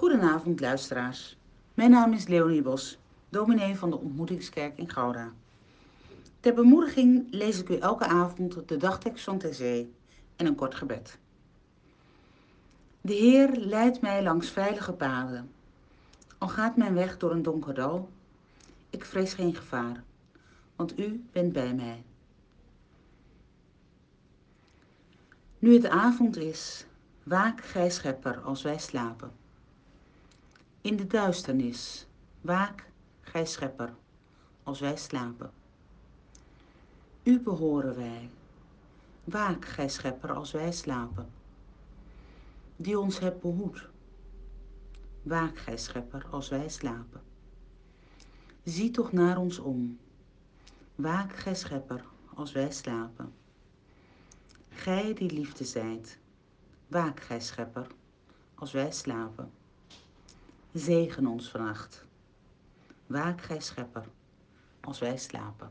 Goedenavond luisteraars. Mijn naam is Leonie Bos, dominee van de Ontmoetingskerk in Gouda. Ter bemoediging lees ik u elke avond de dagtekst van Zee en een kort gebed. De Heer leidt mij langs veilige paden. Al gaat mijn weg door een donker dal, ik vrees geen gevaar, want u bent bij mij. Nu het avond is, waak gij schepper als wij slapen. In de duisternis, waak gij schepper als wij slapen. U behoren wij, waak gij schepper als wij slapen. Die ons hebt behoed, waak gij schepper als wij slapen. Zie toch naar ons om, waak gij schepper als wij slapen. Gij die liefde zijt, waak gij schepper, als wij slapen. Zegen ons vannacht. Waak gij schepper, als wij slapen.